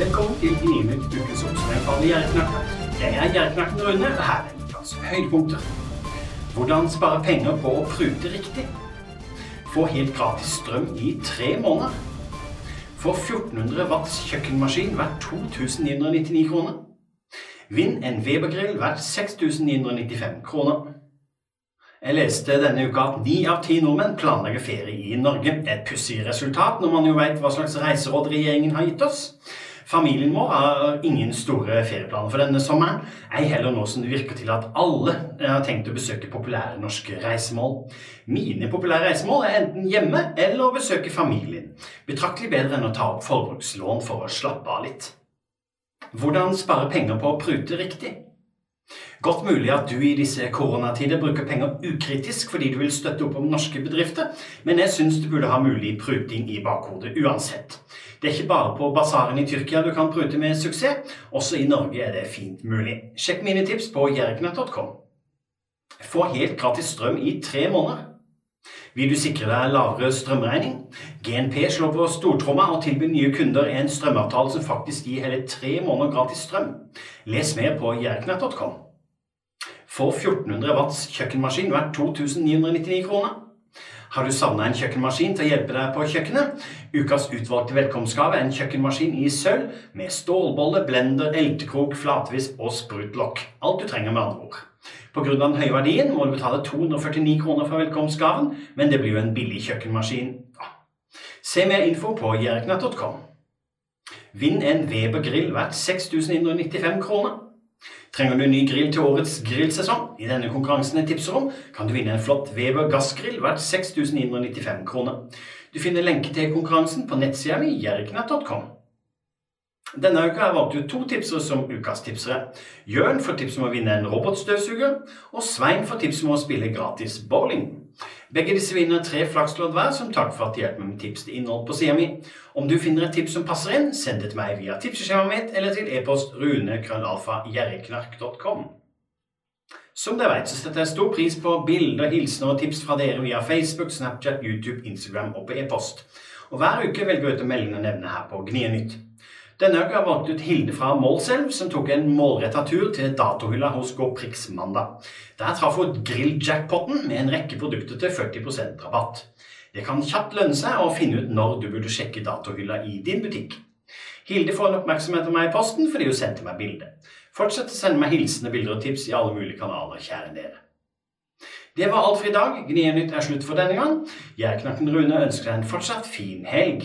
Velkommen til Gninytt ukens oppsummering av alle. Jeg er gjerdeknakken Rune, og her er ukas høydepunkter. Hvordan spare penger på å prute riktig? Få helt gratis strøm i tre måneder. Få 1400 watts kjøkkenmaskin verdt 2999 kroner. Vinn en Webergrill hvert verdt 6995 kroner. Jeg leste denne uka at ni av ti nordmenn planlegger ferie i Norge. Et pussig resultat når man jo vet hva slags reiseråd regjeringen har gitt oss. Familien vår har ingen store ferieplaner for denne sommeren, ei heller nå som det virker til at alle har tenkt å besøke populære norske reisemål. Mine populære reisemål er enten hjemme eller å besøke familien. Betraktelig bedre enn å ta opp forbrukslån for å slappe av litt. Hvordan spare penger på å prute riktig? Godt mulig at du i disse koronatider bruker penger ukritisk fordi du vil støtte opp om norske bedrifter, men jeg syns du burde ha mulig pruting i bakhodet uansett. Det er ikke bare på basaren i Tyrkia du kan prute med suksess, også i Norge er det fint mulig. Sjekk mine tips på jerknett.com. Få helt gratis strøm i tre måneder. Vil du sikre deg lavere strømregning? GNP slår på stortromma og tilbyr nye kunder en strømavtale som faktisk gir hele tre måneder gratis strøm. Les mer på jerknett.com. Få 1400 watts kjøkkenmaskin verdt 2999 kroner. Har du savna en kjøkkenmaskin til å hjelpe deg på kjøkkenet? Ukas utvalgte velkomstgave er en kjøkkenmaskin i sølv med stålbolle, blender, eltekrok, flatvisp og sprutlokk. Alt du trenger, med andre ord. Pga. den høye verdien må du betale 249 kroner for velkomstgaven, men det blir jo en billig kjøkkenmaskin. Se mer info på jerknett.com. Vinn en Weber grill verdt 6995 kroner. Trenger du ny grill til årets grillsesong? I denne konkurransen jeg tipser om, kan du vinne en flott Weber gassgrill verdt 6995 kroner. Du finner lenke til konkurransen på nettsida mi jerknett.com. Denne uka har jeg valgt ut to tipsere som ukas tipsere. Jørn får tips om å vinne en robotstøvsuger, og Svein får tips om å spille gratis bowling. Begge disse vinner tre flakslodd hver som takk for at de hjelper meg med tips til innhold på sida mi. Om du finner et tips som passer inn, send det til meg via tipseskjemaet mitt eller til e-post runekrøllalfa.gjerriknark.com. Som dere vet, så setter jeg stor pris på bilder, hilsener og tips fra dere via Facebook, Snapchat, YouTube, Instagram og på e-post. Og hver uke velger jeg ut en melding å nevne her på Gnienytt. Denne uka valgt ut Hilde fra Målselv, som tok en målretta tur til datohylla hos GoPrix mandag. Der traff hun grill-jackpoten med en rekke produkter til 40% rabatt. Det kan kjapt lønne seg å finne ut når du burde sjekke datohylla i din butikk. Hilde får en oppmerksomhet av meg i posten fordi hun sendte meg bilde. Fortsett å sende meg hilsener, bilder og tips i alle mulige kanaler, kjære dere. Det var alt for i dag. Gnienytt er slutt for denne gang. Jeg, Knakken Rune, ønsker deg en fortsatt fin helg.